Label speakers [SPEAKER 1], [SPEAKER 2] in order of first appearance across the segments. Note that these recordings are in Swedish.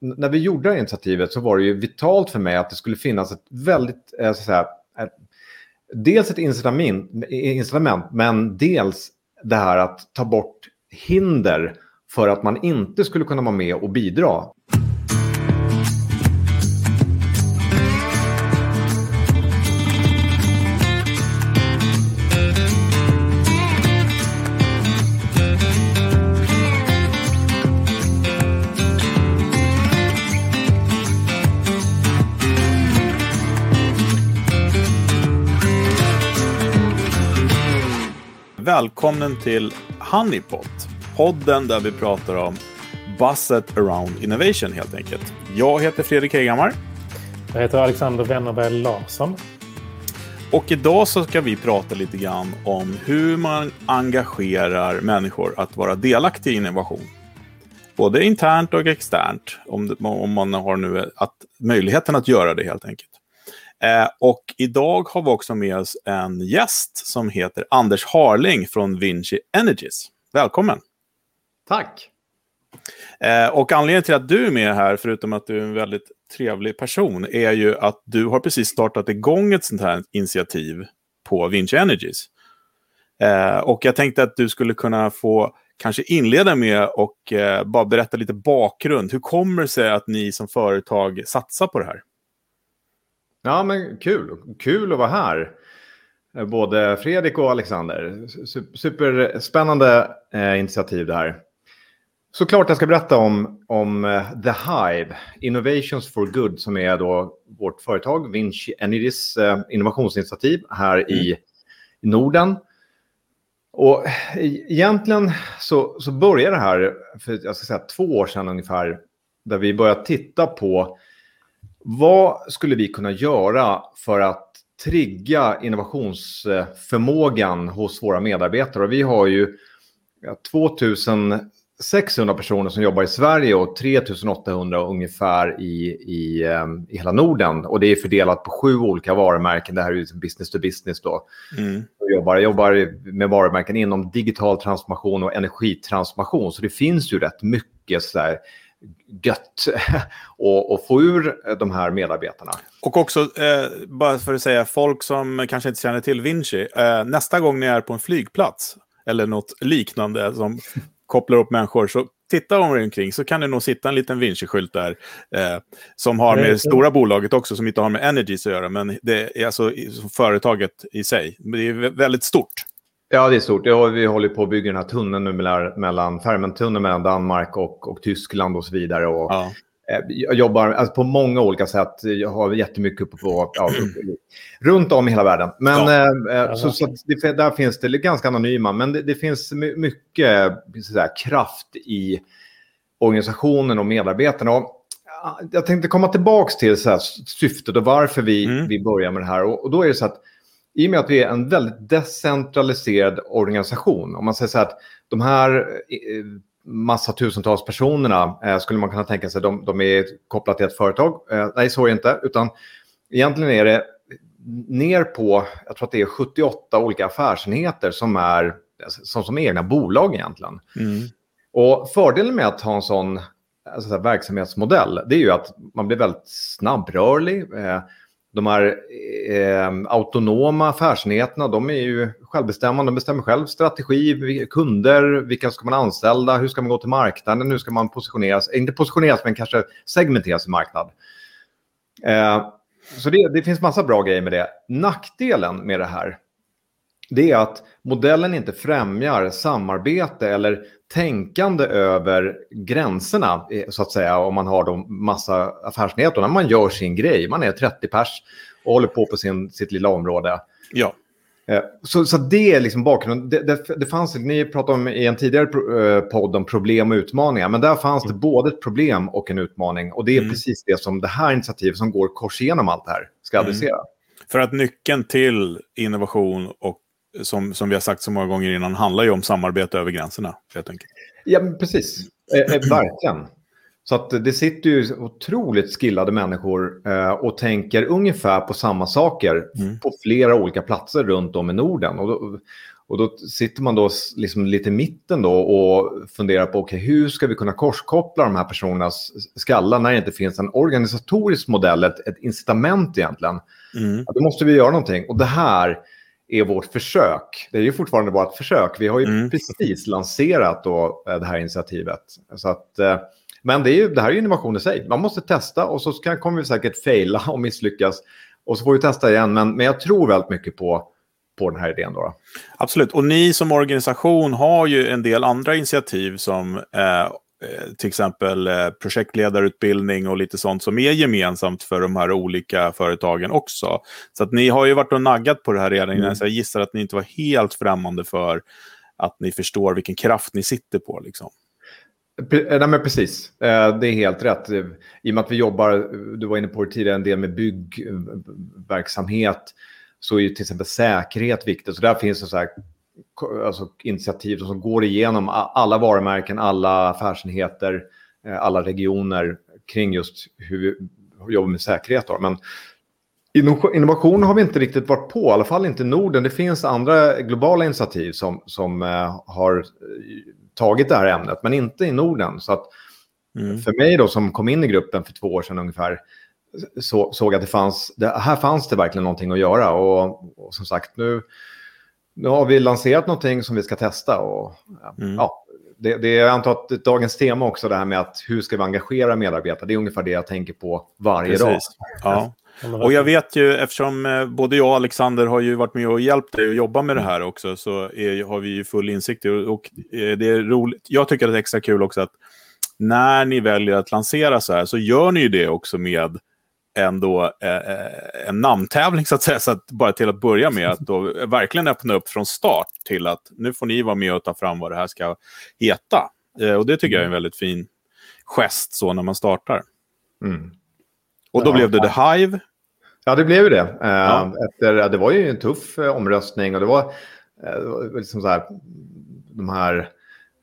[SPEAKER 1] när vi gjorde det här initiativet så var det ju vitalt för mig att det skulle finnas ett väldigt, eh, så att säga, ett, dels ett incitament, incitament, men dels det här att ta bort hinder för att man inte skulle kunna vara med och bidra.
[SPEAKER 2] Välkommen till Honeypot, podden där vi pratar om Busset around innovation helt enkelt. Jag heter Fredrik Hegammar.
[SPEAKER 3] Jag heter Alexander Wennerberg Larsson.
[SPEAKER 2] Och idag så ska vi prata lite grann om hur man engagerar människor att vara delaktiga i innovation. Både internt och externt, om, om man har nu att, möjligheten att göra det helt enkelt. Eh, och idag har vi också med oss en gäst som heter Anders Harling från Vinci Energies. Välkommen!
[SPEAKER 1] Tack!
[SPEAKER 2] Eh, och anledningen till att du är med här, förutom att du är en väldigt trevlig person, är ju att du har precis startat igång ett sånt här initiativ på Vinci Energies. Eh, och jag tänkte att du skulle kunna få kanske inleda med och eh, bara berätta lite bakgrund. Hur kommer det sig att ni som företag satsar på det här?
[SPEAKER 1] Ja, men kul. Kul att vara här. Eh, både Fredrik och Alexander. Superspännande eh, initiativ det här. Såklart jag ska berätta om, om eh, The Hive, Innovations for Good, som är då vårt företag, Vinci Energies eh, innovationsinitiativ här i, i Norden. Och egentligen så, så började det här för jag ska säga, två år sedan ungefär, där vi började titta på vad skulle vi kunna göra för att trigga innovationsförmågan hos våra medarbetare? Och vi har ju 2600 personer som jobbar i Sverige och 3800 ungefär i, i, ehm, i hela Norden. Och det är fördelat på sju olika varumärken. Det här är ju business to business då. Mm. Jag jobbar, jobbar med varumärken inom digital transformation och energitransformation. Så det finns ju rätt mycket så där, gött att få ur de här medarbetarna.
[SPEAKER 2] Och också, eh, bara för att säga, folk som kanske inte känner till Vinci, eh, nästa gång ni är på en flygplats eller något liknande som kopplar upp människor, så titta omkring så kan det nog sitta en liten Vinci-skylt där eh, som har med det stora bolaget också, som inte har med Energies att göra, men det är alltså företaget i sig. Det är väldigt stort.
[SPEAKER 1] Ja, det är stort. Ja, vi håller på att bygga den här tunneln nu mellan, Färmentunneln mellan Danmark och, och Tyskland och så vidare. Och, ja. eh, jag jobbar alltså, på många olika sätt. Jag har jättemycket uppe på, ja, runt om i hela världen. Men ja. eh, så, så det, där finns det ganska anonyma, men det, det finns mycket säga, kraft i organisationen och medarbetarna. Och, jag tänkte komma tillbaka till så här, syftet och varför vi, mm. vi börjar med det här. Och, och då är det så att i och med att vi är en väldigt decentraliserad organisation, om man säger så här att de här eh, massa tusentals personerna eh, skulle man kunna tänka sig de, de är kopplade till ett företag. Eh, nej, så är det inte, utan egentligen är det ner på, jag tror att det är 78 olika affärsenheter som är som, som egna bolag egentligen. Mm. Och fördelen med att ha en sån alltså, verksamhetsmodell, det är ju att man blir väldigt snabbrörlig. Eh, de här eh, autonoma affärsenheterna, de är ju självbestämmande. De bestämmer själv strategi, kunder, vilka ska man anställa, hur ska man gå till marknaden, hur ska man positioneras, inte positioneras men kanske segmenteras i marknad. Eh, så det, det finns massa bra grejer med det. Nackdelen med det här, det är att modellen inte främjar samarbete eller tänkande över gränserna, eh, så att säga, om man har de massa affärsenheter. När man gör sin grej, man är 30 pers och håller på på sin, sitt lilla område.
[SPEAKER 2] Ja.
[SPEAKER 1] Eh, så, så det är liksom bakgrunden. Det, det, det fanns, ni pratade om i en tidigare eh, podd om problem och utmaningar, men där fanns det mm. både ett problem och en utmaning. Och det är mm. precis det som det här initiativet som går kors igenom allt det här ska mm. adressera. Mm.
[SPEAKER 2] För att nyckeln till innovation och som, som vi har sagt så många gånger innan, handlar ju om samarbete över gränserna. Helt enkelt.
[SPEAKER 1] Ja, precis. Eh, eh, verkligen. Så att det sitter ju otroligt skillade människor eh, och tänker ungefär på samma saker mm. på flera olika platser runt om i Norden. Och, Och då sitter man då liksom lite i mitten då och funderar på okay, hur ska vi kunna korskoppla de här personernas skallar när det inte finns en organisatorisk modell, ett, ett incitament egentligen. Mm. Då måste vi göra någonting. Och det här är vårt försök. Det är ju fortfarande bara ett försök. Vi har ju mm. precis lanserat då, eh, det här initiativet. Så att, eh, men det, är ju, det här är ju innovation i sig. Man måste testa och så kan, kommer vi säkert faila och misslyckas. Och så får vi testa igen. Men, men jag tror väldigt mycket på på den här idén. Då.
[SPEAKER 2] Absolut, och ni som organisation har ju en del andra initiativ som eh, till exempel eh, projektledarutbildning och lite sånt som är gemensamt för de här olika företagen också. Så att ni har ju varit och naggat på det här redan mm. så jag gissar att ni inte var helt främmande för att ni förstår vilken kraft ni sitter på. Liksom.
[SPEAKER 1] Eh, nej, men precis, det är helt rätt. I och med att vi jobbar, du var inne på det tidigare, en del med byggverksamhet så är ju till exempel säkerhet viktigt. Så där finns det så här, alltså, initiativ som går igenom alla varumärken, alla affärsenheter, eh, alla regioner kring just hur vi jobbar med säkerhet. Då. Men innovation har vi inte riktigt varit på, i alla fall inte i Norden. Det finns andra globala initiativ som, som uh, har tagit det här ämnet, men inte i Norden. Så att mm. för mig då som kom in i gruppen för två år sedan ungefär, så, såg att det fanns, det, här fanns det verkligen någonting att göra. Och, och, som sagt, nu, nu har vi lanserat någonting som vi ska testa. Och, mm. ja, det, det, jag antar att dagens tema också, det här med att hur ska vi engagera medarbetare, det är ungefär det jag tänker på varje Precis. dag.
[SPEAKER 2] Ja. Och jag vet ju, eftersom eh, både jag och Alexander har ju varit med och hjälpt dig att jobba med det här också, så är, har vi ju full insikt och eh, det är roligt. Jag tycker att det är extra kul också att när ni väljer att lansera så här så gör ni ju det också med ändå eh, eh, en namntävling så att säga. Så att bara till att börja med att då verkligen öppna upp från start till att nu får ni vara med och ta fram vad det här ska heta. Eh, och det tycker jag är en väldigt fin gest så när man startar. Mm. Och då ja, blev det The Hive.
[SPEAKER 1] Ja, det blev ju det. Eh, ja. Efter, det var ju en tuff eh, omröstning och det var, det var liksom så här, de här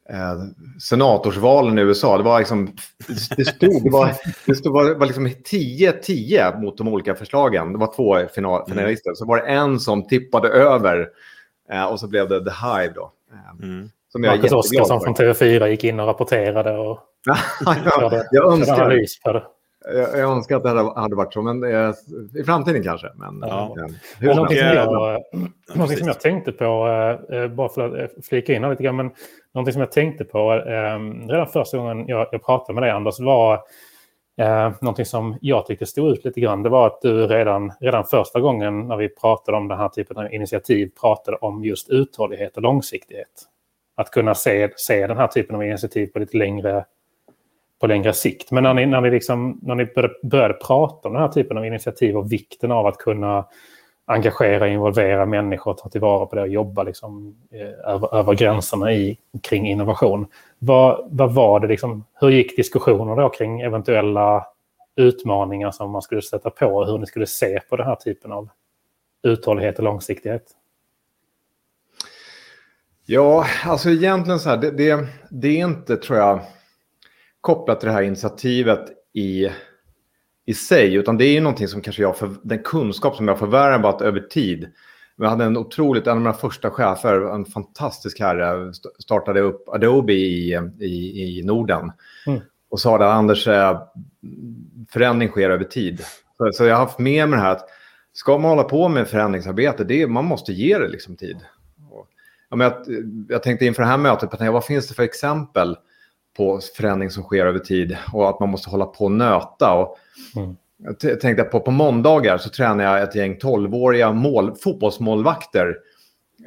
[SPEAKER 1] eh, senatorsvalen i USA. Det var liksom, det stod, det var, det stod, var, var liksom 10-10 mot de olika förslagen. Det var två final, mm. finalister. Mm. Så var det en som tippade över eh, och så blev det The Hive då.
[SPEAKER 3] Eh, mm. Som jag Marcus Oskarsson från TV4 gick in och rapporterade och
[SPEAKER 1] ja, jag önskar analys på det. Jag, jag önskar att det hade, hade varit så, men eh, i framtiden kanske. Men, ja.
[SPEAKER 3] eh, hur någonting, som jag, någonting som jag tänkte på, eh, eh bara för att eh, flika in lite grann, men någonting som jag tänkte på eh, redan första gången jag, jag pratade med dig Anders var eh, någonting som jag tyckte stod ut lite grann. Det var att du redan, redan första gången när vi pratade om den här typen av initiativ pratade om just uthållighet och långsiktighet. Att kunna se, se den här typen av initiativ på lite längre på längre sikt. Men när ni, när ni, liksom, när ni började, började prata om den här typen av initiativ och vikten av att kunna engagera, involvera människor, ta tillvara på det och jobba liksom, eh, över, över gränserna i, kring innovation. Vad, vad var det liksom, hur gick diskussionerna då kring eventuella utmaningar som man skulle sätta på och hur ni skulle se på den här typen av uthållighet och långsiktighet?
[SPEAKER 1] Ja, alltså egentligen så här, det, det, det är inte, tror jag, kopplat till det här initiativet i, i sig, utan det är ju någonting som kanske jag, för, den kunskap som jag förvärvat över tid. Vi hade en otroligt, en av mina första chefer, en fantastisk herre, startade upp Adobe i, i, i Norden. Mm. Och sa att Anders, eh, förändring sker över tid. Så, så, jag har haft med mig det här att ska man hålla på med förändringsarbete, det är, man måste ge det liksom tid. Och, ja, men jag, jag tänkte inför det här mötet, vad finns det för exempel? På förändring som sker över tid och att man måste hålla på och nöta. Och mm. Jag tänkte på, på måndagar så tränar jag ett gäng 12-åriga mål, fotbollsmålvakter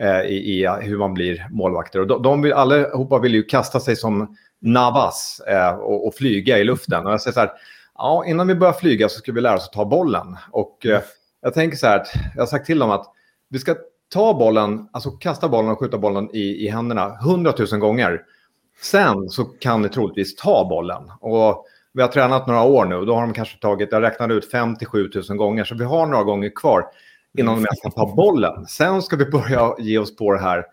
[SPEAKER 1] eh, i, i, hur man blir målvakter. Och de, de vill, allihopa vill ju kasta sig som Navas eh, och, och, flyga i luften. Och jag säger så här, ja, innan vi börjar flyga så ska vi lära oss att ta bollen. Och eh, jag tänker så här, att jag har sagt till dem att vi ska ta bollen, alltså kasta bollen och skjuta bollen i, i händerna hundratusen gånger. Sen så kan ni troligtvis ta bollen. Och vi har tränat några år nu. Då har de kanske tagit, jag räknade ut 5 7 000 gånger. Så vi har några gånger kvar innan de ens kan ta bollen. Sen ska vi börja ge oss på det här,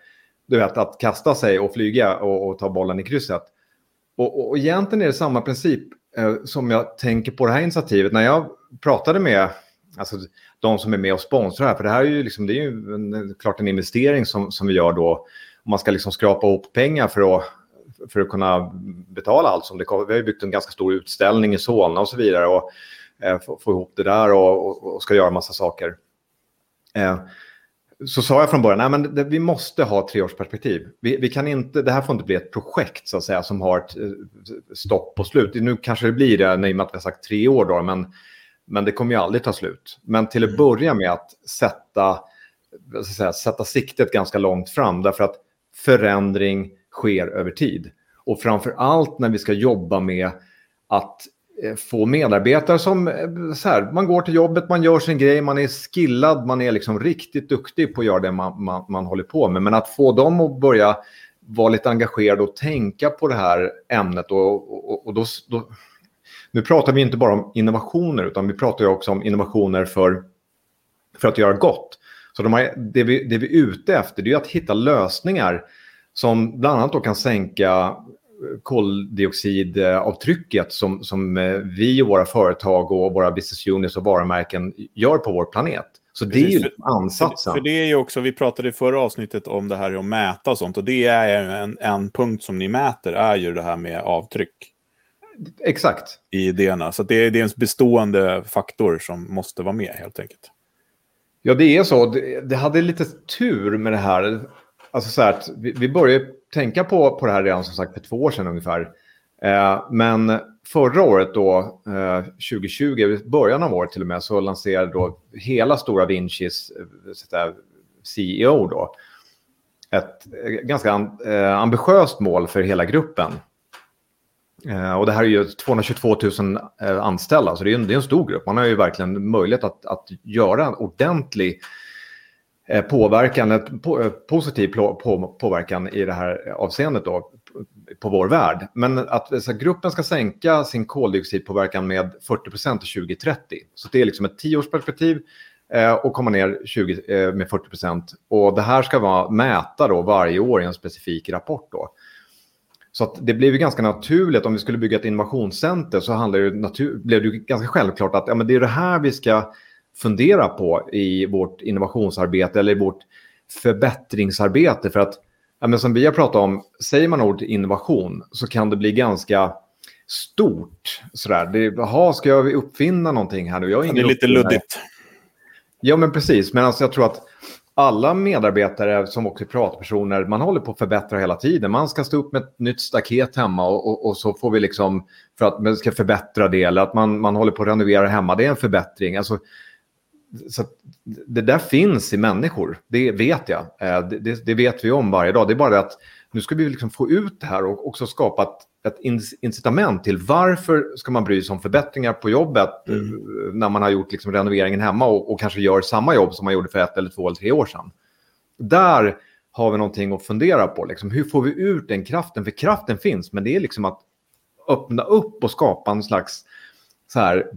[SPEAKER 1] du vet, att kasta sig och flyga och, och ta bollen i krysset. Och, och, och egentligen är det samma princip eh, som jag tänker på det här initiativet. När jag pratade med alltså, de som är med och sponsrar här. För det här är ju, liksom, det är ju en, klart en investering som, som vi gör då. Om man ska liksom skrapa ihop pengar för att, för att kunna betala allt som det kommer. Vi har ju byggt en ganska stor utställning i Solna och så vidare. Och eh, få, få ihop det där och, och, och ska göra massa saker. Eh, så sa jag från början, nej men det, vi måste ha treårsperspektiv. Vi, vi kan inte, det här får inte bli ett projekt så att säga som har ett eh, stopp på slut. Nu kanske det blir det i och med att vi har sagt tre år då, men, men det kommer ju aldrig ta slut. Men till att mm. börja med att sätta, säga, sätta siktet ganska långt fram därför att förändring sker över tid. Och framför allt när vi ska jobba med att eh, få medarbetare som, eh, så här, man går till jobbet, man gör sin grej, man är skillad, man är liksom riktigt duktig på att göra det man, man, man håller på med. Men att få dem att börja vara lite engagerade och tänka på det här ämnet och, och, och då, då, nu pratar vi inte bara om innovationer utan vi pratar också om innovationer för, för att göra gott. Så de här, det, vi, det vi är ute efter är att hitta lösningar som bland annat då kan sänka koldioxidavtrycket som, som eh, vi och våra företag och våra business units och varumärken gör på vår planet. Så det Precis, är ju ansatsen.
[SPEAKER 2] För, för, det är ju också, vi pratade i förra avsnittet om det här att mäta och sånt. Och det är en, en punkt som ni mäter, är ju det här med avtryck.
[SPEAKER 1] Exakt.
[SPEAKER 2] I idéerna. Så det är, det är en bestående faktor som måste vara med helt enkelt.
[SPEAKER 1] Ja, det är så. Det, det hade lite tur med det här. Alltså så här vi, vi började tänka på, på det här redan som sagt för två år sedan ungefär. Eh, men förra året då, eh, 2020, början av året till och med, så lanserade då hela Stora Vincis eh, CEO då ett eh, ganska eh, ambitiöst mål för hela gruppen. Och det här är ju 222 000 anställda, så det är, en, det är en stor grupp. Man har ju verkligen möjlighet att, att göra en ordentlig Eh, Eh, påverkan, ett eh, positiv på, påverkan i det här avseendet då, på vår värld. Men att så gruppen ska sänka sin koldioxidpåverkan med 40 procent till 2030. Så det är liksom ett tioårsperspektiv eh, och komma ner 20, eh, med 40 procent. Och det här ska vara mäta då varje år i en specifik rapport. Då. Så att det blev ju ganska naturligt, om vi skulle bygga ett innovationscenter så handlar det natur, blev det ganska självklart att ja, men det är det här vi ska fundera på i vårt innovationsarbete eller i vårt förbättringsarbete. För att, ja, men som vi har pratat om, säger man ordet innovation så kan det bli ganska stort. Sådär. Det, aha, ska jag uppfinna någonting här nu? Jag
[SPEAKER 2] är det är lite luddigt.
[SPEAKER 1] Ja, men precis. Men alltså, jag tror att alla medarbetare som också är pratpersoner, man håller på att förbättra hela tiden. Man ska stå upp med ett nytt staket hemma och, och, och så får vi liksom, för att man ska förbättra det, eller att man, man håller på att renovera hemma, det är en förbättring. Alltså, så det där finns i människor, det vet jag. Eh, det, det, vet vi om varje dag. Det är bara det att nu ska vi liksom få ut det här och också skapa ett, ett incitament till varför ska man bry sig om förbättringar på jobbet mm. Eh, när man har gjort liksom renoveringen hemma och, och, kanske gör samma jobb som man gjorde för ett eller två eller tre år sedan. Där har vi någonting att fundera på. Liksom, hur får vi ut den kraften? För kraften finns, men det är liksom att öppna upp och skapa en slags så här,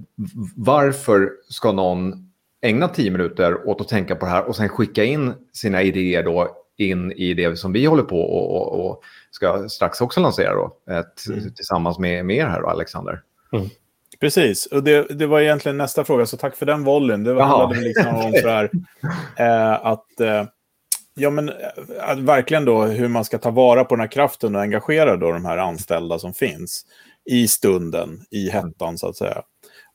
[SPEAKER 1] varför ska någon ägna tio minuter åt att tänka på det här och sen skicka in sina idéer då in i det som vi håller på och, och, och ska strax också lansera då, ett, mm. tillsammans med, med er här då, Alexander. Mm.
[SPEAKER 2] Precis, och det, det var egentligen nästa fråga, så tack för den vollen. Det var liksom om så här, eh, att, eh, ja, men, att verkligen då hur man ska ta vara på den här kraften och engagera då de här anställda som finns i stunden, i hettan så att säga.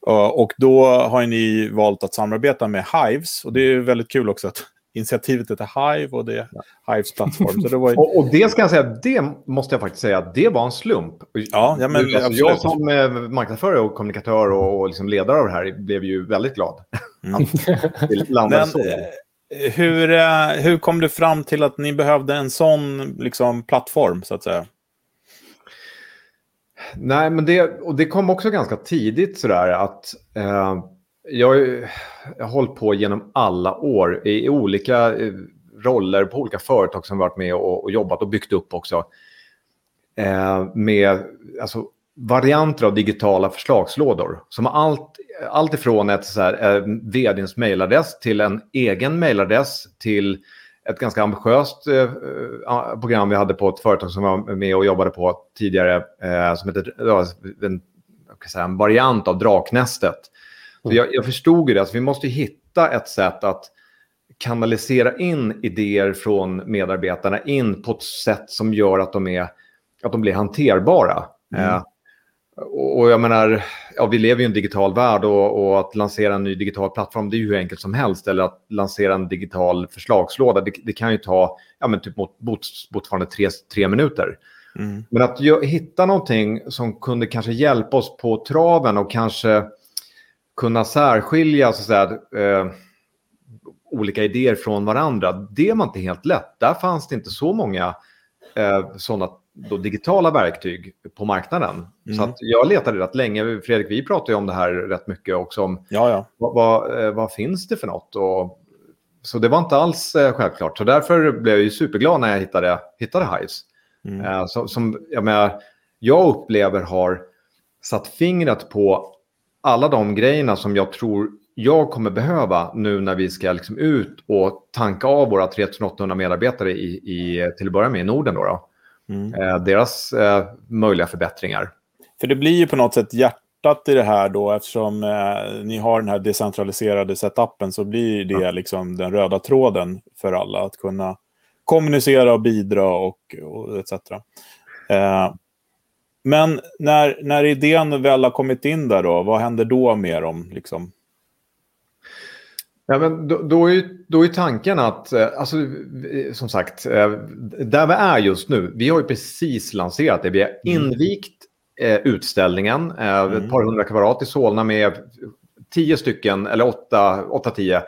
[SPEAKER 2] Och då har ni valt att samarbeta med Hives. Och det är väldigt kul också att initiativet heter Hive och det är Hives plattform. Så det var...
[SPEAKER 1] och, och, det ska jag säga, det måste jag faktiskt säga, det var en slump.
[SPEAKER 2] Ja, ja men alltså,
[SPEAKER 1] Jag som eh, marknadsförare och kommunikatör och, och liksom ledare av det här blev ju väldigt glad. Mm.
[SPEAKER 2] men, eh, hur, eh, hur kom du fram till att ni behövde en sån liksom, plattform, så att säga?
[SPEAKER 1] Nej, men det, och det kom också ganska tidigt sådär att eh, jag, jag har hållit på genom alla år i olika eh, roller på olika företag som varit med och, och jobbat och byggt upp också. Eh, med alltså, varianter av digitala förslagslådor. Som allt, allt ifrån ett så här, eh, vdns mejladress till en egen mejladress till ett ganska ambitiöst eh, eh, program vi hade på ett företag som var med och jobbade på tidigare. Eh, som heter, en, säga, en variant av Draknästet. Mm. Jag, jag, förstod ju det, alltså, vi måste hitta ett sätt att kanalisera in idéer från medarbetarna in på ett sätt som gör att de, är, att de blir hanterbara. Mm. Eh, och jag menar, ja, vi lever i en digital värld och, och, att lansera en ny digital plattform det är ju hur enkelt som helst. Eller att lansera en digital förslagslåda, det, det kan ju ta ja, men typ mot, mot, fortfarande tre, tre minuter. Mm. Men att hitta någonting som kunde kanske hjälpa oss på traven och kanske kunna särskilja så att säga, eh, olika idéer från varandra, det var inte helt lätt. Där fanns det inte så många eh, sådana då digitala verktyg på marknaden. Mm. Så jag letade rätt länge. Fredrik, vi pratade ju om det här rätt mycket också. Om
[SPEAKER 2] ja, ja.
[SPEAKER 1] Vad, vad, eh, vad, finns det för något? Och, så det var inte alls eh, självklart. Så därför blev jag ju superglad när jag hittade, hittade Hives. Mm. Eh, så, som jag, menar, jag upplever har satt fingret på alla de grejerna som jag tror jag kommer behöva nu när vi ska liksom ut och tanka av våra 3800 medarbetare i, i, till att börja med i Norden. Då, då. Mm. Eh, deras eh, möjliga förbättringar.
[SPEAKER 2] För det blir ju på något sätt hjärtat i det här då eftersom eh, ni har den här decentraliserade setupen så blir det ja. liksom den röda tråden för alla att kunna kommunicera och bidra och, och etc. Eh, men när, när idén väl har kommit in där då, vad händer då med dem? Liksom?
[SPEAKER 1] Ja, men då, då, är, då är tanken att, eh, alltså, som sagt, eh, där vi är just nu, vi har ju precis lanserat det. Vi har mm. invigt eh, utställningen, eh, mm. ett par hundra kvadrat i Solna med tio stycken, eller åtta, åtta tio,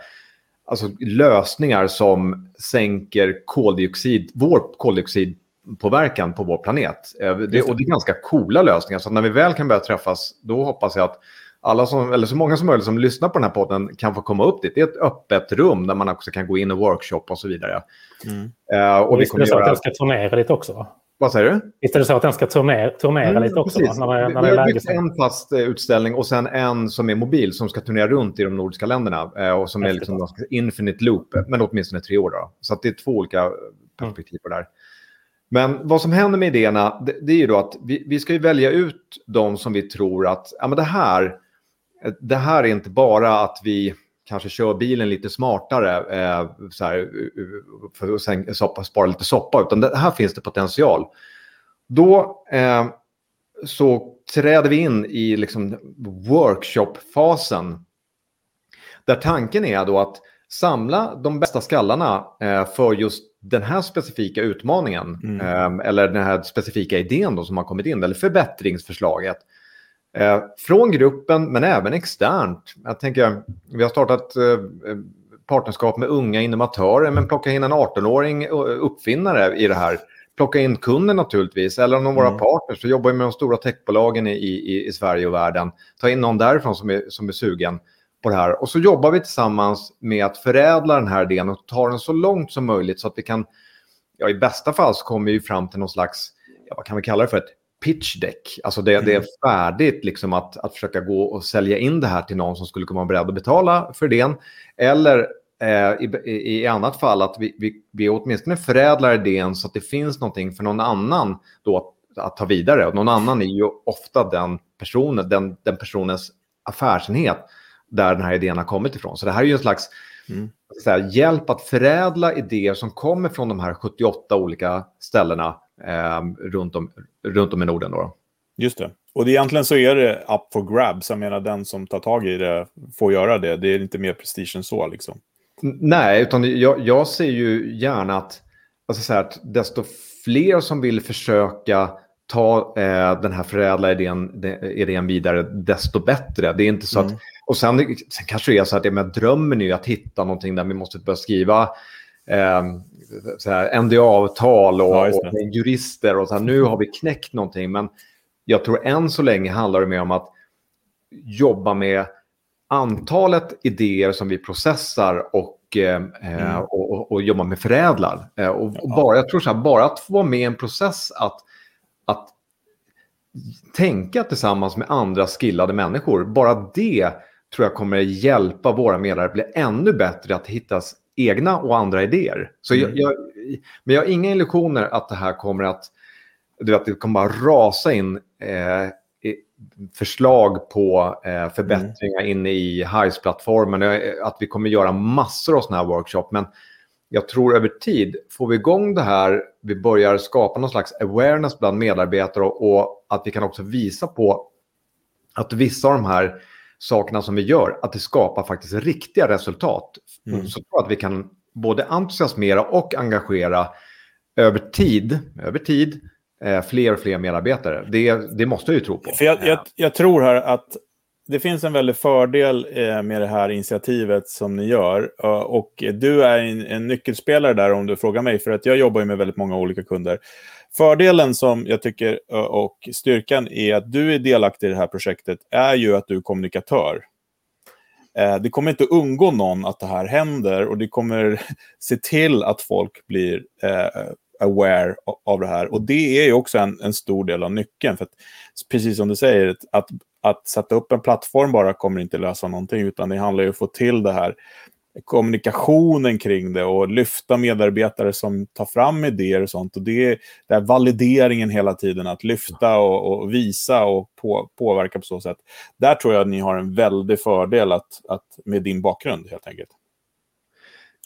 [SPEAKER 1] alltså lösningar som sänker koldioxid, vår koldioxidpåverkan på vår planet. Eh, det, och det är ganska coola lösningar, så när vi väl kan börja träffas, då hoppas jag att alla som, eller så många som möjligt som lyssnar på den här podden kan få komma upp dit. Det är ett öppet rum där man också kan gå in och workshop och så vidare.
[SPEAKER 3] Mm. Uh, och, och vi kommer är det så göra... att den ska turnera lite också?
[SPEAKER 1] Vad säger du?
[SPEAKER 3] Visst är det så att den ska turnera, turnera mm, lite också?
[SPEAKER 1] Precis. När det, när vi har byggt en fast eh, utställning och sen en som är mobil som ska turnera runt i de nordiska länderna. Uh, och som är liksom infinite loop, men åtminstone tre år. Då. Så det är två olika perspektiv på det här. Men vad som händer med idéerna, det, det är ju då att vi, vi ska välja ut de som vi tror att ja, men det här det här är inte bara att vi kanske kör bilen lite smartare eh, så här, för att sen, soppa, spara lite soppa, utan det, här finns det potential. Då eh, så träder vi in i liksom workshop-fasen. Där tanken är då att samla de bästa skallarna eh, för just den här specifika utmaningen. Mm. Eh, eller den här specifika idén då som har kommit in, eller förbättringsförslaget. Eh, från gruppen, men även externt. Jag tänker, vi har startat eh, partnerskap med unga innovatörer, men plocka in en 18-åring uppfinnare i det här. Plocka in kunden naturligtvis, eller någon av våra mm. partners. Vi jobbar med de stora techbolagen i, i, i Sverige och världen. Ta in någon därifrån som är, som är sugen på det här. Och så jobbar vi tillsammans med att förädla den här idén och ta den så långt som möjligt så att vi kan, ja i bästa fall så kommer vi fram till någon slags, ja, vad kan vi kalla det för, ett pitch deck. Alltså det, mm. det är mm. färdigt liksom att, att försöka gå och sälja in det här till någon som skulle kunna vara beredd att betala för det. Eller eh, i, i, annat fall att vi, vi, vi åtminstone förädlar idén så att det finns någonting för någon annan då att, att ta vidare. Och någon annan är ju ofta den personen, den, den personens affärsenhet där den här idén har kommit ifrån. Så det här är ju en slags mm. här, hjälp att förädla idéer som kommer från de här 78 olika ställena eh, runt, om, runt om i Norden. Då.
[SPEAKER 2] Just det. Och egentligen så är det up for grabs. Jag menar, den som tar tag i det får göra det. Det är inte mer prestige än så. Liksom.
[SPEAKER 1] Nej, utan jag, jag ser ju gärna att, alltså så här, att desto fler som vill försöka ta eh, den här förädla idén, idén vidare, desto bättre. Det är inte så mm. att... Och sen, sen kanske det är så att det med drömmen är att hitta någonting där vi måste börja skriva eh, NDA-avtal och, ja, och, jurister och så här, nu har vi knäckt någonting. Men jag tror än så länge handlar det mer om att jobba med antalet idéer som vi processar och, eh, mm. och, och, och jobba med förädlar. Eh, och, ja. bara, jag tror så här, bara att få vara med i en process att, att tänka tillsammans med andra skillade människor, bara det tror jag kommer hjälpa våra medarbetare att bli ännu bättre att hitta egna och andra idéer. Så mm. jag, jag, men jag har inga illusioner att det här kommer att, du vet, det kommer bara rasa in eh, förslag på eh, förbättringar mm. inne i Hives-plattformen. Att vi kommer göra massor av sådana här workshop. Men jag tror över tid, får vi igång det här, vi börjar skapa någon slags awareness bland medarbetare och, och att vi kan också visa på att vissa av de här sakerna som vi gör, att det skapar faktiskt riktiga resultat. Mm. Så tror jag att vi kan både entusiasmera och engagera över tid, över tid eh, fler och fler medarbetare. Det, det måste jag ju tro på.
[SPEAKER 2] För jag, jag, jag tror här att det finns en väldig fördel eh, med det här initiativet som ni gör. Och du är en, en nyckelspelare där om du frågar mig, för att jag jobbar ju med väldigt många olika kunder. Fördelen som jag tycker och styrkan är att du är delaktig i det här projektet är ju att du är kommunikatör. Eh, det kommer inte undgå någon att det här händer och det kommer se till att folk blir eh, aware av det här. Och det är ju också en, en stor del av nyckeln. För att, precis som du säger, att, att sätta upp en plattform bara kommer inte lösa någonting, utan det handlar ju om att få till det här kommunikationen kring det och lyfta medarbetare som tar fram idéer och sånt. Och det är, det är valideringen hela tiden, att lyfta och, och visa och på, påverka på så sätt. Där tror jag att ni har en väldig fördel att, att, med din bakgrund helt enkelt.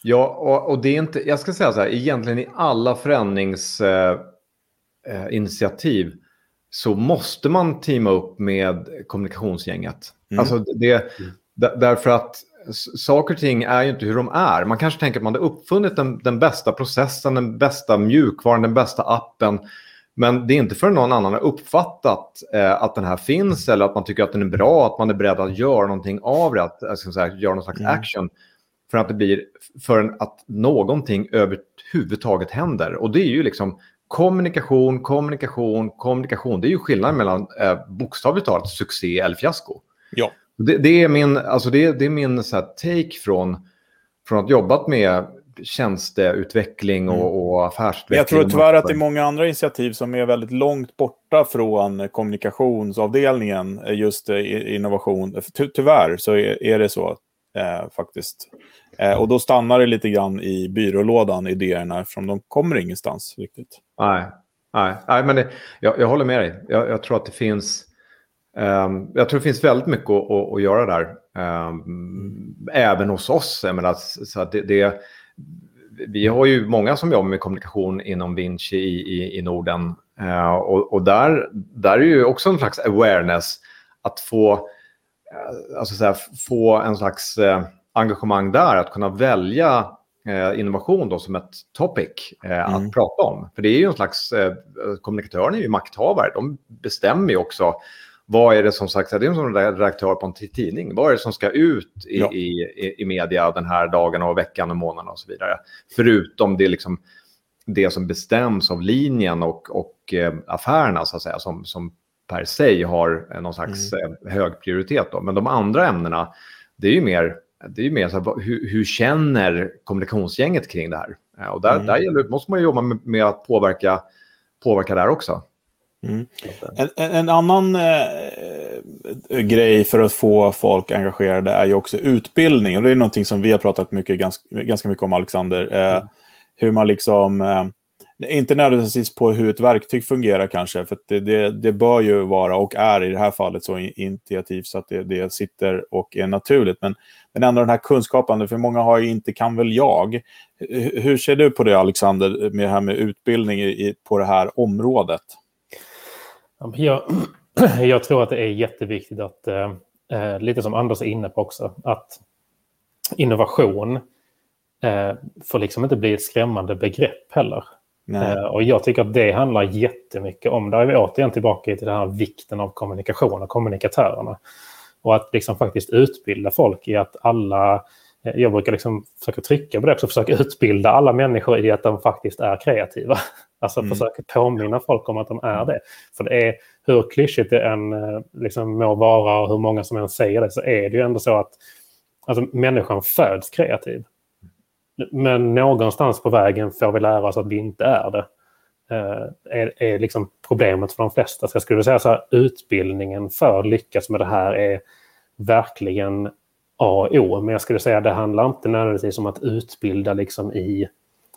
[SPEAKER 1] Ja, och, och, det är inte, jag ska säga så här, egentligen i alla förändringsinitiativ eh, eh så måste man teama upp med kommunikationsgänget. Mm. Alltså det, mm. därför att saker och ting är ju inte hur de är. Man kanske tänker att man har uppfunnit den, den bästa processen, den bästa mjukvaran, den bästa appen. Men det är inte för någon annan har uppfattat eh, att den här finns eller att man tycker att den är bra, att man är beredd att göra någonting av det, att jag ska säga, göra någon slags mm. action. För att det blir, förrän att någonting överhuvudtaget händer. Och det är ju liksom kommunikation, kommunikation, kommunikation. Det är ju skillnaden mellan eh, bokstavligt talat succé eller fiasko.
[SPEAKER 2] Ja.
[SPEAKER 1] Det, det, är min, alltså det, det är min så take från, från att jobbat med tjänsteutveckling och, mm. och affärsutveckling.
[SPEAKER 2] Jag tror tyvärr att det är många andra initiativ som är väldigt långt borta från kommunikationsavdelningen, just eh, innovation. Ty tyvärr så är, det så eh, faktiskt. Eh, och då stannar det lite grann i byrålådan, idéerna, eftersom de kommer ingenstans riktigt.
[SPEAKER 1] Nej, nej, nej men det, jag, jag håller med dig. Jag, jag tror att det finns jag tror det finns väldigt mycket att, att, göra där. Um, även hos oss. Jag menar, så att det, det, vi har ju många som jobbar med kommunikation inom Vinci i, i, i Norden. Uh, och, och där, där är ju också en slags awareness att få, uh, alltså så här, få en slags uh, engagemang där. Att kunna välja innovation då som ett topic mm. att prata om. För det är ju en slags, kommunikatörerna är ju makthavare. De bestämmer ju också vad är det som sagt, det är som redaktör på en tidning. Vad är det som ska ut i, ja. i, i, media den här dagen och veckan och månaden och så vidare. Förutom det, liksom, det som bestäms av linjen och, och eh, affärerna så att säga, som, som per se har någon slags mm. eh, hög prioritet. Då. Men de andra ämnena, det är ju mer, det är mer så här, hur, hur, känner kommunikationsgänget kring det här? Eh, och där, mm. där gäller, måste man jobba med, med att påverka, påverka där också.
[SPEAKER 2] Mm. En, en, annan eh, grej för att få folk engagerade är ju också utbildning. Och det är någonting som vi har pratat mycket, ganska, ganska mycket om, Alexander. Eh, mm. Hur man liksom... Eh, inte nödvändigtvis på hur ett verktyg fungerar kanske, för det, det, det, bör ju vara och är i det här fallet så intuitivt så att det, det sitter och är naturligt. Men, men ändå den här kunskapen, för många har ju inte kan väl jag. Hur ser du på det Alexander, med det här med utbildning i, på det här området?
[SPEAKER 3] Jag, jag tror att det är jätteviktigt att, eh, eh, lite som Anders är inne på också, att innovation eh, får liksom inte bli ett skrämmande begrepp heller. Eh, och jag tycker att det handlar jättemycket om, där är vi återigen tillbaka till den här vikten av kommunikation och kommunikatörerna. Och att liksom faktiskt utbilda folk i att alla jag brukar liksom försöka trycka på det också, försöka utbilda alla människor i att de faktiskt är kreativa. Alltså mm. försöka påminna folk om att de är det. För det är, hur klyschigt det än eh, liksom må vara och hur många som än säger det, så är det ju ändå så att alltså, människan föds kreativ. Men någonstans på vägen får vi lära oss att vi inte är det. Eh, är, är liksom problemet för de flesta. Så jag skulle säga så här, utbildningen för att lyckas med det här är verkligen A och O. Men jag skulle säga att det handlar inte nödvändigtvis om att utbilda liksom i,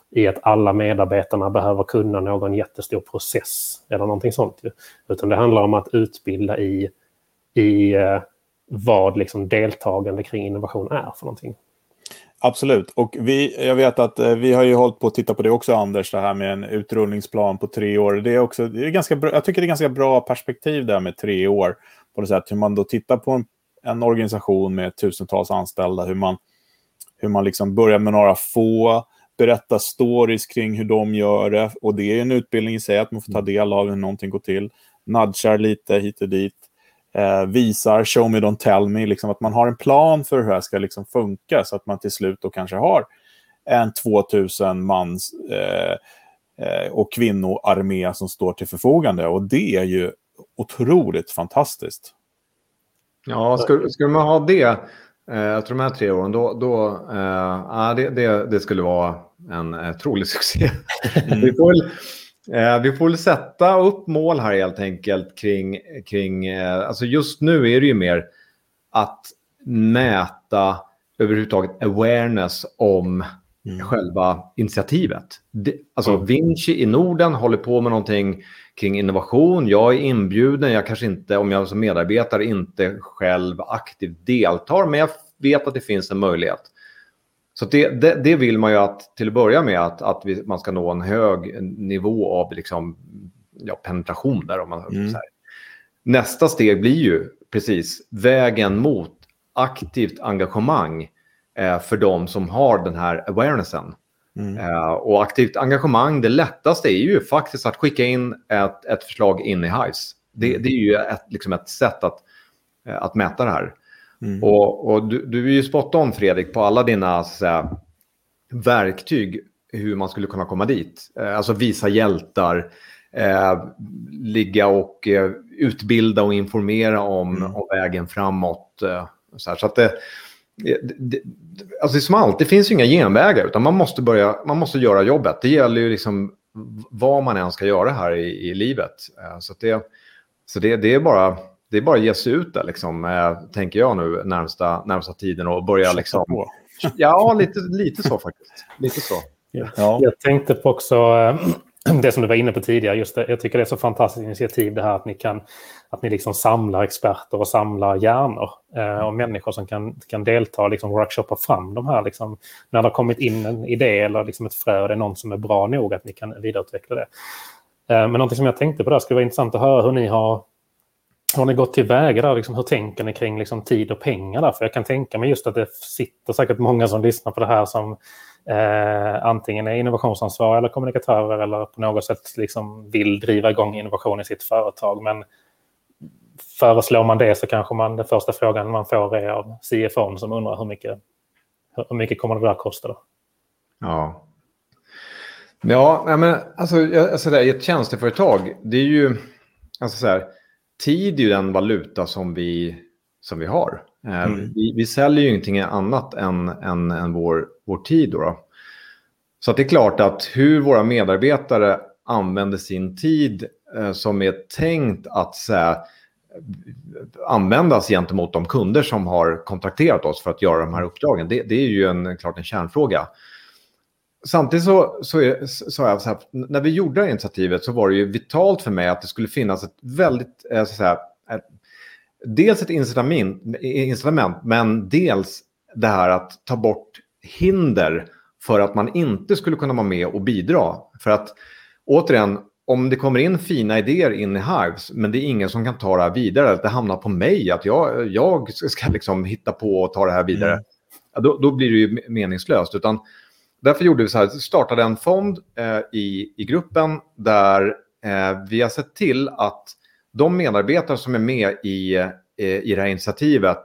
[SPEAKER 3] i att alla medarbetarna behöver kunna någon jättestor process eller någonting sånt. Utan det handlar om att utbilda i i eh, vad liksom deltagande kring innovation är för någonting.
[SPEAKER 2] Absolut. Och vi, jag vet att eh, vi har ju hållit på att titta på det också, Anders, det här med en utrullningsplan på tre år. Det är också, det är ganska bra, jag tycker det är ganska bra perspektiv där med tre år. På det sätt hur man då tittar på en, en organisation med tusentals anställda, hur man, hur man liksom börjar med några få, berätta stories kring hur de gör det. Och det är en utbildning i sig, att man får ta del av hur någonting går till. Nudgar lite hit och dit eh, visar, show me don't tell me, liksom att man har en plan för hur det här ska liksom funka så att man till slut då kanske har en 2000 mans eh, eh, och kvinnoarmé som står till förfogande. Och det är ju otroligt fantastiskt.
[SPEAKER 1] Ja, skulle, skulle man ha det eh, efter de här tre åren, då, då eh, det, det, det skulle vara en eh, trolig succé. Mm. vi, får väl, Eh, vi får väl sätta upp mål här helt enkelt kring, kring eh, alltså just nu är det ju mer att mäta överhuvudtaget awareness om mm. själva initiativet. Det, alltså mm. Vinci i Norden håller på med någonting kring innovation. Jag är inbjuden, jag kanske inte, om jag som medarbetare inte själv aktivt deltar, men jag vet att det finns en möjlighet. Så det, det, det, vill man ju att, till att börja med att, att vi, man ska nå en hög nivå av liksom, ja, penetration där. Om man, mm. Nästa steg blir ju precis vägen mot aktivt engagemang för de som har den här awarenessen. Mm. Eh, och aktivt engagemang, det lättaste är ju faktiskt att skicka in ett, ett förslag in i Hives. Det, mm. det är ju ett, liksom ett sätt att, eh, att mäta det här. Mm. Och, och du, du, är ju spot on Fredrik på alla dina säga, verktyg hur man skulle kunna komma dit. Eh, alltså visa hjältar, eh, ligga och eh, utbilda och informera om, mm. om vägen framåt. Eh, så, här, så att det, alltså det är som allt, det finns ju inga genvägar utan man måste, börja, man måste göra jobbet. Det gäller ju liksom vad man än ska göra här i, i livet. Eh, så, det, så det, det är bara det är bara att ge sig ut där, liksom, eh, tänker jag nu, närmsta, närmsta tiden och börja liksom... Ja, lite, lite så faktiskt. Lite så.
[SPEAKER 3] Ja. Jag tänkte på också eh, det som du var inne på tidigare. Just det, jag tycker det är så fantastiskt initiativ det här att ni kan att ni liksom samlar experter och samlar hjärnor eh, och människor som kan, kan delta och liksom workshoppa fram de här. Liksom, när det har kommit in en idé eller liksom ett frö, det är någon som är bra nog att ni kan vidareutveckla det. Eh, men någonting som jag tänkte på där skulle vara intressant att höra hur ni har har ni gått tillväga där? Liksom, hur tänker ni kring liksom, tid och pengar? Där? För jag kan tänka mig just att det sitter säkert många som lyssnar på det här som eh, antingen är innovationsansvariga eller kommunikatörer eller på något sätt liksom, vill driva igång innovation i sitt företag. Men föreslår man det så kanske man, den första frågan man får är av CFO som undrar hur mycket, hur mycket kommer det där kosta? Då?
[SPEAKER 1] Ja. Ja, men alltså, alltså det, ett tjänsteföretag, det är ju... Alltså så här, tid är ju den valuta som vi, som vi har. Eh, mm. Vi, vi, säljer ju ingenting annat än, än, än vår, vår tid. Då, då Så det är klart att hur våra medarbetare använder sin tid eh, som är tänkt att så användas gentemot de kunder som har kontrakterat oss för att göra de här uppdragen. Det, det är ju en, klart en kärnfråga. Samtidigt så, så, är, så jag så här, när vi gjorde det här initiativet så var det ju vitalt för mig att det skulle finnas ett väldigt, eh, så säga, dels ett incitament, incitament, men dels det här att ta bort hinder för att man inte skulle kunna vara med och bidra. För att återigen, om det kommer in fina idéer in i Hives, men det är ingen som kan ta det här vidare, att det hamnar på mig, att jag, jag ska liksom hitta på och ta det här vidare, mm. ja, då, då, blir det ju meningslöst. Utan därför gjorde vi så här, startade en fond eh, i, i gruppen där eh, vi har sett till att de medarbetare som är med i, eh, i det här initiativet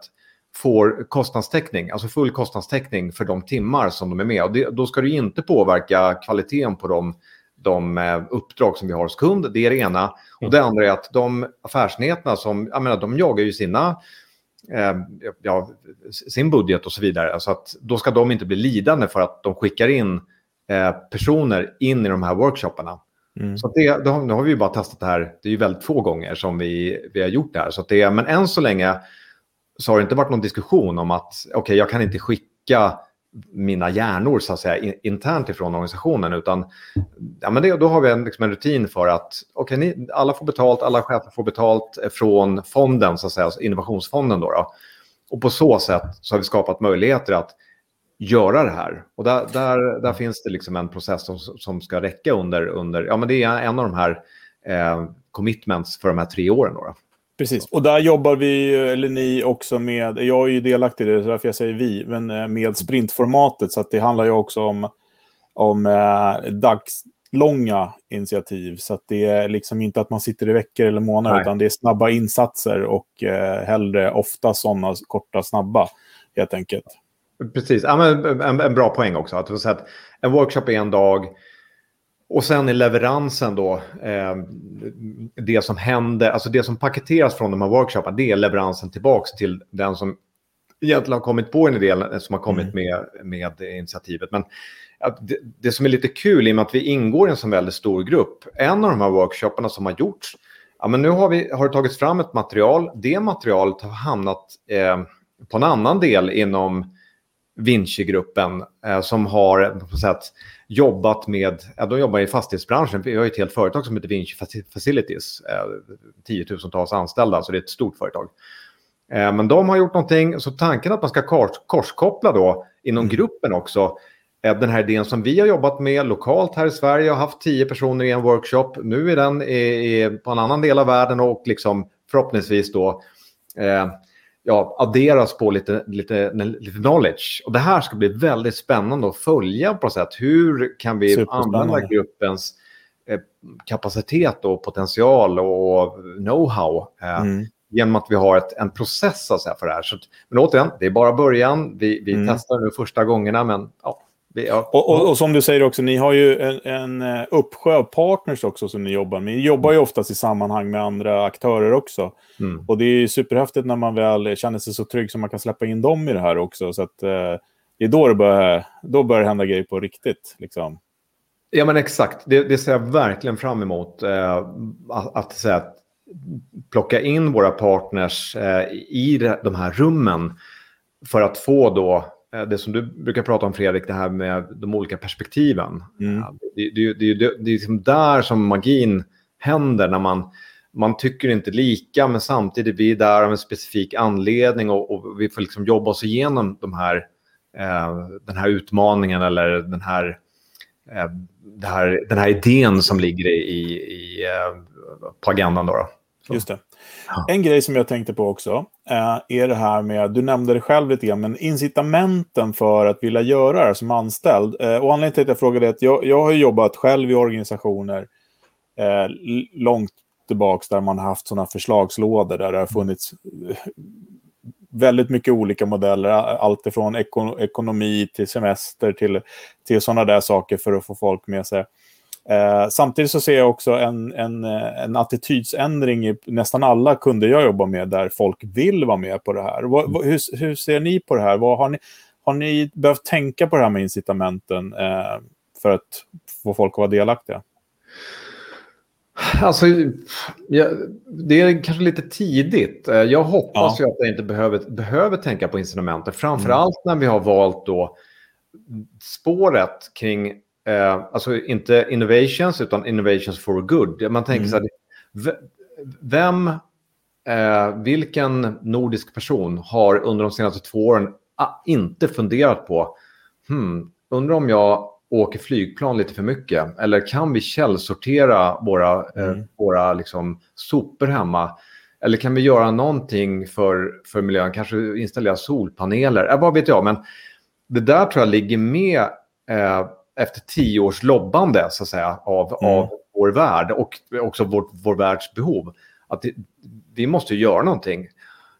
[SPEAKER 1] får kostnadstäckning, alltså full kostnadstäckning för de timmar som de är med. Och det, då ska det inte påverka kvaliteten på de, de eh, uppdrag som vi har hos kund. Det är det ena. Och det andra är att de affärsenheterna som, jag menar, de jagar ju sina eh, ja, sin budget och så vidare. Så att då ska de inte bli lidande för att de skickar in eh, personer in i de här workshopparna. Mm. Så det, då, nu har vi ju bara testat det här, det är ju väldigt få gånger som vi, vi har gjort det här. Så det, men än så länge så har det inte varit någon diskussion om att okej, okay, jag kan inte skicka mina hjärnor så att säga, internt ifrån organisationen. Utan ja, men det, då har vi en, liksom en rutin för att okay, alla får betalt, alla chefer får betalt från fonden, så att säga, alltså innovationsfonden. Då, då. Och på så sätt så har vi skapat möjligheter att göra det här. Och där, där, där finns det liksom en process som, som ska räcka under, under, ja men det är en av de här eh, commitments för de här tre åren. Då.
[SPEAKER 2] Precis, och där jobbar vi, eller ni också med, jag är ju delaktig i det, så därför jag säger vi, men eh, med sprintformatet. Så att det handlar ju också om, om eh, dagslånga initiativ. Så att det är liksom inte att man sitter i veckor eller månader, Nej. utan det är snabba insatser och eh, hellre ofta sådana korta, snabba, helt enkelt.
[SPEAKER 1] Precis, ja, men en, en bra poäng också. Att, att en workshop är en dag, och sen är leveransen då, eh, det som händer, alltså det som paketeras från de här workshoparna, det är leveransen tillbaka till den som egentligen har kommit på en idé, som har kommit mm. med, med initiativet. Men det, det, som är lite kul i och med att vi ingår i en så väldigt stor grupp, en av de här workshoparna som har gjorts, ja, men nu har, vi, har det tagits fram ett material, det materialet har hamnat eh, på en annan del inom Vinci-gruppen eh, som har på sätt, jobbat med, ja, de jobbar i fastighetsbranschen, vi har ett helt företag som heter Vinci Facilities, eh, tiotusentals anställda, så det är ett stort företag. Eh, men de har gjort någonting, så tanken att man ska kors, korskoppla då inom mm. gruppen också, eh, den här idén som vi har jobbat med lokalt här i Sverige, har haft tio personer i en workshop, nu är den i, i, på en annan del av världen och liksom förhoppningsvis då eh, ja, adderas på lite, lite, lite knowledge. Och det här ska bli väldigt spännande att följa på sätt. Hur kan vi använda gruppens eh, kapacitet och potential och know-how eh, mm. genom att vi har ett, en process så för det här. Så, men återigen, det är bara början. Vi, vi mm. testar nu första gångerna, men ja,
[SPEAKER 2] och, och, och, som du säger också, ni har ju en, en eh, uppsjö av partners också som ni jobbar med. Ni jobbar ju oftast i sammanhang med andra aktörer också. Mm. Och det är superhäftigt när man väl känner sig så trygg som man kan släppa in dem i det här också. Så att, eh, det är då det börjar, då börjar det hända grejer på riktigt. Liksom.
[SPEAKER 1] Ja, men exakt. Det, det ser jag verkligen fram emot. Eh, att, att, att plocka in våra partners eh, i de här rummen för att få då det som du brukar prata om Fredrik, det här med de olika perspektiven. Mm. Det, det, det, det, är liksom där som magin händer när man, man tycker inte lika men samtidigt vi är där av en specifik anledning och, och vi får liksom jobba oss igenom de här, eh, den här utmaningen eller den här, eh, här, den här idén som ligger i, i, eh, på agendan. Då, då.
[SPEAKER 2] Just det. En grej som jag tänkte på också eh, är det här med, du nämnde det själv lite grann, men incitamenten för att vilja göra det här som anställd. Eh, och anledningen till att jag frågade är att jag, jag har jobbat själv i organisationer eh, långt tillbaka där man har haft sådana förslagslådor där det har funnits eh, väldigt mycket olika modeller. Allt ifrån ekonomi till semester till, till sådana där saker för att få folk med sig. Eh, samtidigt så ser jag också en, en, en attitydsändring i nästan alla kunder jag jobbar med där folk vill vara med på det här. Vad, vad, hur, hur, ser ni på det här? Vad, har, ni, har ni behövt tänka på det här med incitamenten eh, för att få folk att vara delaktiga?
[SPEAKER 1] Alltså, ja, det är kanske lite tidigt. Eh, jag hoppas ja. att jag inte behöver, behöver tänka på incitamenter. Framförallt mm. när vi har valt då spåret kring eh, alltså inte innovations utan innovations for good. Man tänker mm. så här, vem, eh, vilken nordisk person har under de senaste två åren ah, inte funderat på, hmm, undrar om jag åker flygplan lite för mycket? Eller kan vi källsortera våra, eh, mm. eh, våra liksom, sopor hemma? Eller kan vi göra någonting för, för miljön? Kanske installera solpaneler? Eh, vad vet jag? Men det där tror jag ligger med eh, efter tio års lobbande så att säga, av, mm. av vår värld och också vår, vår världs behov. Att det, vi måste göra någonting.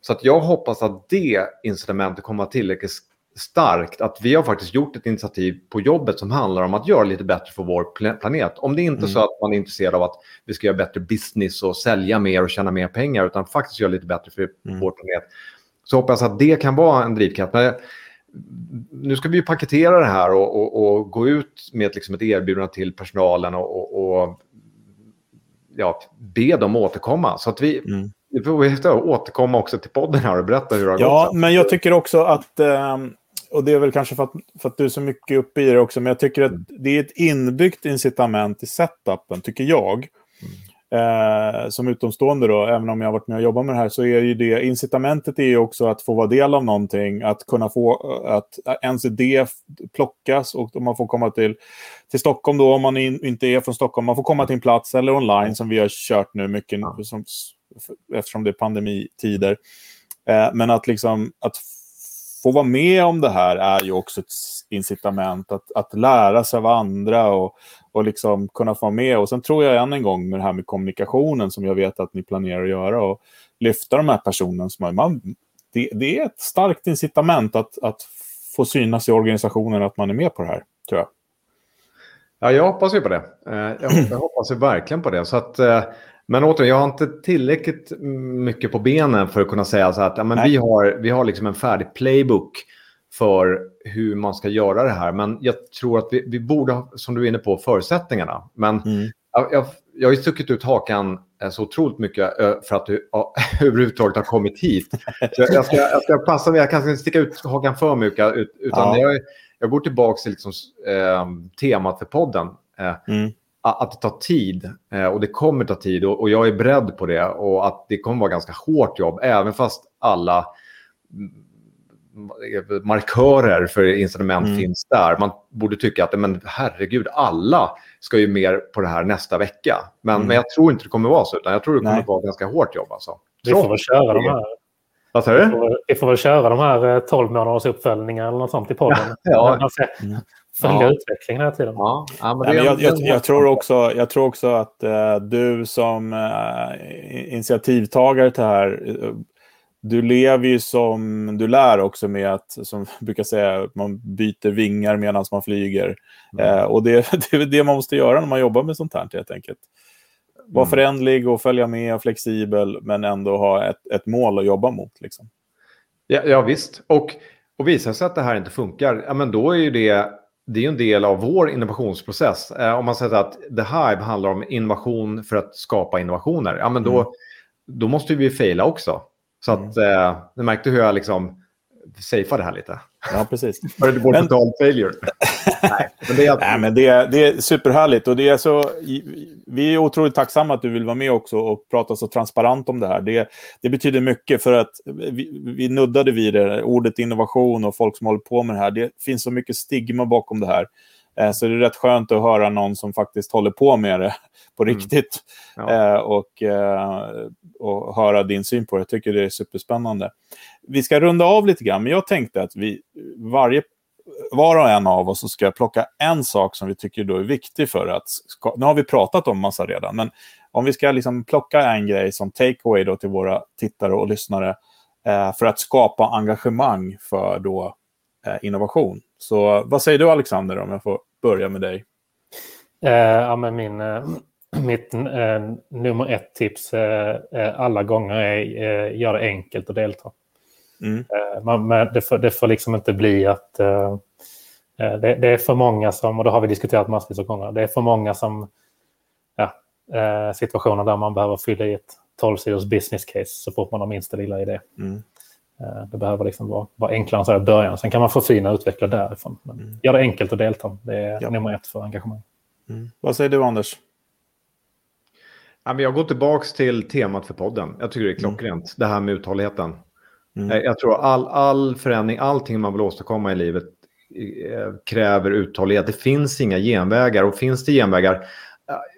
[SPEAKER 1] Så att jag hoppas att det instrumentet kommer att tillräckligt starkt att vi har faktiskt gjort ett initiativ på jobbet som handlar om att göra lite bättre för vår planet. Om det är inte mm. så att man är intresserad av att vi ska göra bättre business och sälja mer och tjäna mer pengar utan faktiskt göra lite bättre för mm. vår planet. Så hoppas jag att det kan vara en drivkraft. Men nu ska vi ju paketera det här och, och, och gå ut med liksom ett erbjudande till personalen och, och ja, be dem återkomma. Så att vi, mm. vi får återkomma också till podden här och berätta hur det har
[SPEAKER 2] ja,
[SPEAKER 1] gått.
[SPEAKER 2] Ja, men jag tycker också att... Eh, och det är väl kanske för att, för att du är så mycket uppe i det också, men jag tycker att mm. det är ett inbyggt incitament i setupen, tycker jag. Eh, som utomstående då, även om jag har varit med och jobbat med det här, så är ju det incitamentet är ju också att få vara del av någonting, att kunna få att ens idé plockas och man får komma till, till Stockholm då, om man in, inte är från Stockholm, man får komma till en plats eller online som vi har kört nu mycket, som, eftersom det är pandemitider. Eh, men att liksom att få vara med om det här är ju också ett incitament att, att lära sig av andra och, och liksom kunna få vara med. Och sen tror jag än en gång med det här med kommunikationen som jag vet att ni planerar att göra och lyfta de här personerna. Som man, det, det är ett starkt incitament att, att få synas i organisationen att man är med på det här, tror jag.
[SPEAKER 1] Ja, jag hoppas ju på det. Eh, jag hoppas ju verkligen på det. Så att, eh, men återigen, jag har inte tillräckligt mycket på benen för att kunna säga så att ja, men vi har, vi har liksom en färdig playbook för hur man ska göra det här. Men jag tror att vi, vi borde ha, som du är inne på, förutsättningarna. Men mm. jag, jag, jag har ju stuckit ut hakan eh, så otroligt mycket för att du ja, överhuvudtaget har kommit hit. Så jag, ska, jag ska passa mig, jag kan inte sticka ut hakan för mycket. Utan ja. jag, jag går tillbaka till liksom, eh, temat för podden. Eh, mm att det tar tid eh, och det kommer ta tid och, jag är beredd på det och att det kommer vara ganska hårt jobb även fast alla markörer för instrument mm. finns där. Man borde tycka att men herregud, alla ska ju mer på det här nästa vecka. Men, mm. men jag tror inte det kommer vara så, utan jag tror det kommer Nej. vara ganska hårt jobb. Alltså.
[SPEAKER 3] Vi får väl köra de här.
[SPEAKER 1] Vad säger
[SPEAKER 3] du? Vi får väl köra de här 12 eh, månaders uppföljningar eller något sånt i podden. Ja, ja. Följa ja. utvecklingen hela tiden. Ja,
[SPEAKER 2] ja men jag, jag, jag, tror också, jag tror också att uh, du som uh, initiativtagare till det här, uh, du lever ju som du lär också med att, som brukar säga, man byter vingar medan man flyger. Mm. och det, det är det man måste göra när man jobbar med sånt här helt enkelt. Vara mm. förändlig och följa med och flexibel, men ändå ha ett, ett mål att jobba mot. Liksom.
[SPEAKER 1] Ja, ja, visst. Och, och visar sig att det här inte funkar, ja, men då är ju det det är en del av vår innovationsprocess. Eh, om man säger att The Hive handlar om innovation för att skapa innovationer, ja, men då, mm. då måste vi fejla också. Så att, mm. eh, du märkte hur jag liksom safeade det här lite.
[SPEAKER 2] Ja, precis.
[SPEAKER 1] Var det men... total failure?
[SPEAKER 2] Nej, men, det är... Nej, men det, är, det är superhärligt. Och det är så, vi är otroligt tacksamma att du vill vara med också och prata så transparent om det här. Det, det betyder mycket för att vi, vi nuddade vid det, ordet innovation och folk som håller på med det här. Det finns så mycket stigma bakom det här. Eh, så det är rätt skönt att höra någon som faktiskt håller på med det på mm. riktigt. Mm. Ja. Eh, och, eh, och höra din syn på det. Jag tycker det är superspännande. Vi ska runda av lite grann, men jag tänkte att vi varje var och en av oss ska plocka en sak som vi tycker då är viktig för att... Nu har vi pratat om massa redan, men om vi ska liksom plocka en grej som takeaway då till våra tittare och lyssnare eh, för att skapa engagemang för då, eh, innovation. Så vad säger du Alexander om jag får börja med dig?
[SPEAKER 3] Eh, ja, men min, eh, mitt eh, nummer ett tips eh, eh alla gånger är eh, göra det enkelt att delta. Mm. Man, det, får, det får liksom inte bli att det, det, är för många som, och det har vi diskuterat massvis av gånger, det är för många som ja, situationer där man behöver fylla i ett 12 sidors business case så fort man har minsta lilla idé. Mm. Det behöver liksom vara, vara enklare än så här i början. Sen kan man förfina och utveckla därifrån. Men mm. Gör det enkelt att delta. Det är ja. nummer ett för engagemang.
[SPEAKER 2] Mm. Vad säger du, Anders?
[SPEAKER 1] Jag går tillbaka till temat för podden. Jag tycker det är mm. klockrent, mm. det här med uthålligheten. Mm. Eh, jag tror all, all förändring, allting man vill åstadkomma i livet eh, kräver uthållighet. Det finns inga genvägar och finns det genvägar,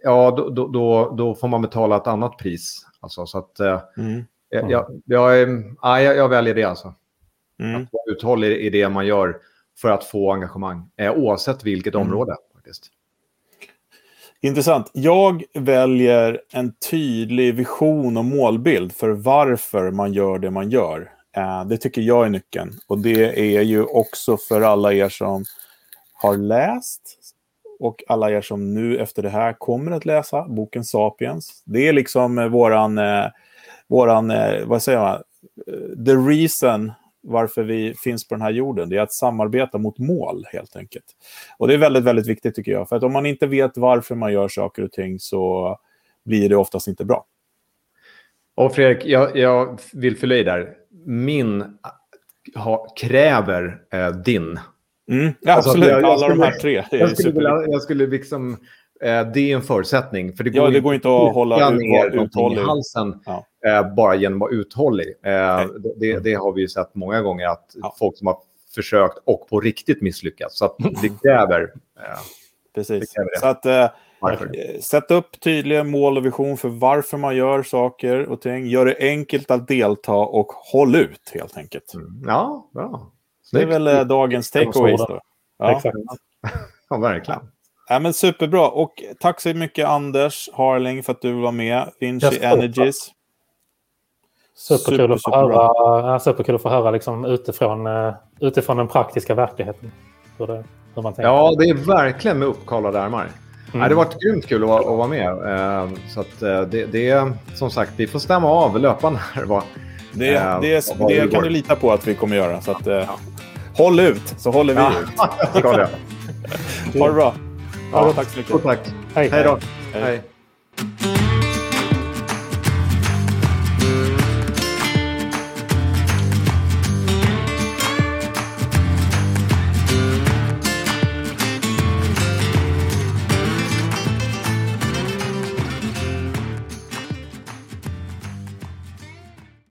[SPEAKER 1] ja då, då, då, då får man betala ett annat pris. Alltså, så att, eh, mm. jag, jag, jag, jag, jag väljer det alltså. Mm. Att vara uthållig i det man gör för att få engagemang, oavsett vilket mm. område. faktiskt.
[SPEAKER 2] Intressant. Jag väljer en tydlig vision och målbild för varför man gör det man gör. Eh, det tycker jag är nyckeln. Och det är ju också för alla er som har läst och alla er som nu efter det här kommer att läsa boken Sapiens. Det är liksom eh, våran, eh, våran vad säger man, the reason varför vi finns på den här jorden. Det är att samarbeta mot mål, helt enkelt. Och det är väldigt, väldigt viktigt, tycker jag. För att om man inte vet varför man gör saker och ting så blir det oftast inte bra.
[SPEAKER 1] Och Fredrik, jag, jag vill fylla i där. Min ha, kräver eh, din.
[SPEAKER 2] Mm, ja, alltså, absolut, jag, jag alla skulle, de här tre.
[SPEAKER 1] Jag skulle, vilja, jag skulle liksom... Eh, det är en förutsättning. För det
[SPEAKER 2] går, ja, det går inte att hålla
[SPEAKER 1] ner uthållig. i halsen ja. eh, bara genom att vara uthållig. Eh, det, det, har vi ju sett många gånger att ja. folk som har försökt och på riktigt misslyckats. Så det kräver... Eh,
[SPEAKER 2] Precis. Det kräver det. Så att, eh, Sätt upp tydliga mål och vision för varför man gör saker och ting. Gör det enkelt att delta och håll ut helt enkelt.
[SPEAKER 1] Mm. Ja, bra.
[SPEAKER 2] Det är väl äh, dagens takeaways.
[SPEAKER 3] Ja. Exakt.
[SPEAKER 1] ja, verkligen.
[SPEAKER 2] Ja, men superbra. Och tack så mycket Anders Harling för att du var med. Vinci Energies.
[SPEAKER 3] Superkul, att få höra, superkul att få höra liksom utifrån, uh, utifrån den praktiska verkligheten. Hur det, hur man
[SPEAKER 1] ja, det är verkligen med uppkallade armar. Mm. Ja, det har varit grymt kul att, att vara med. Uh, så uh, det, det som sagt, vi får stämma av löpande här. Vad,
[SPEAKER 2] det, uh, det, vad det kan du lita på att vi kommer göra. Så att, ja. Håll ut, så håller vi ja, ut.
[SPEAKER 1] Ska det.
[SPEAKER 2] ha det bra.
[SPEAKER 1] Ja, tack så mycket.
[SPEAKER 2] tack.
[SPEAKER 1] Hej. Hej då. Hej. Hej.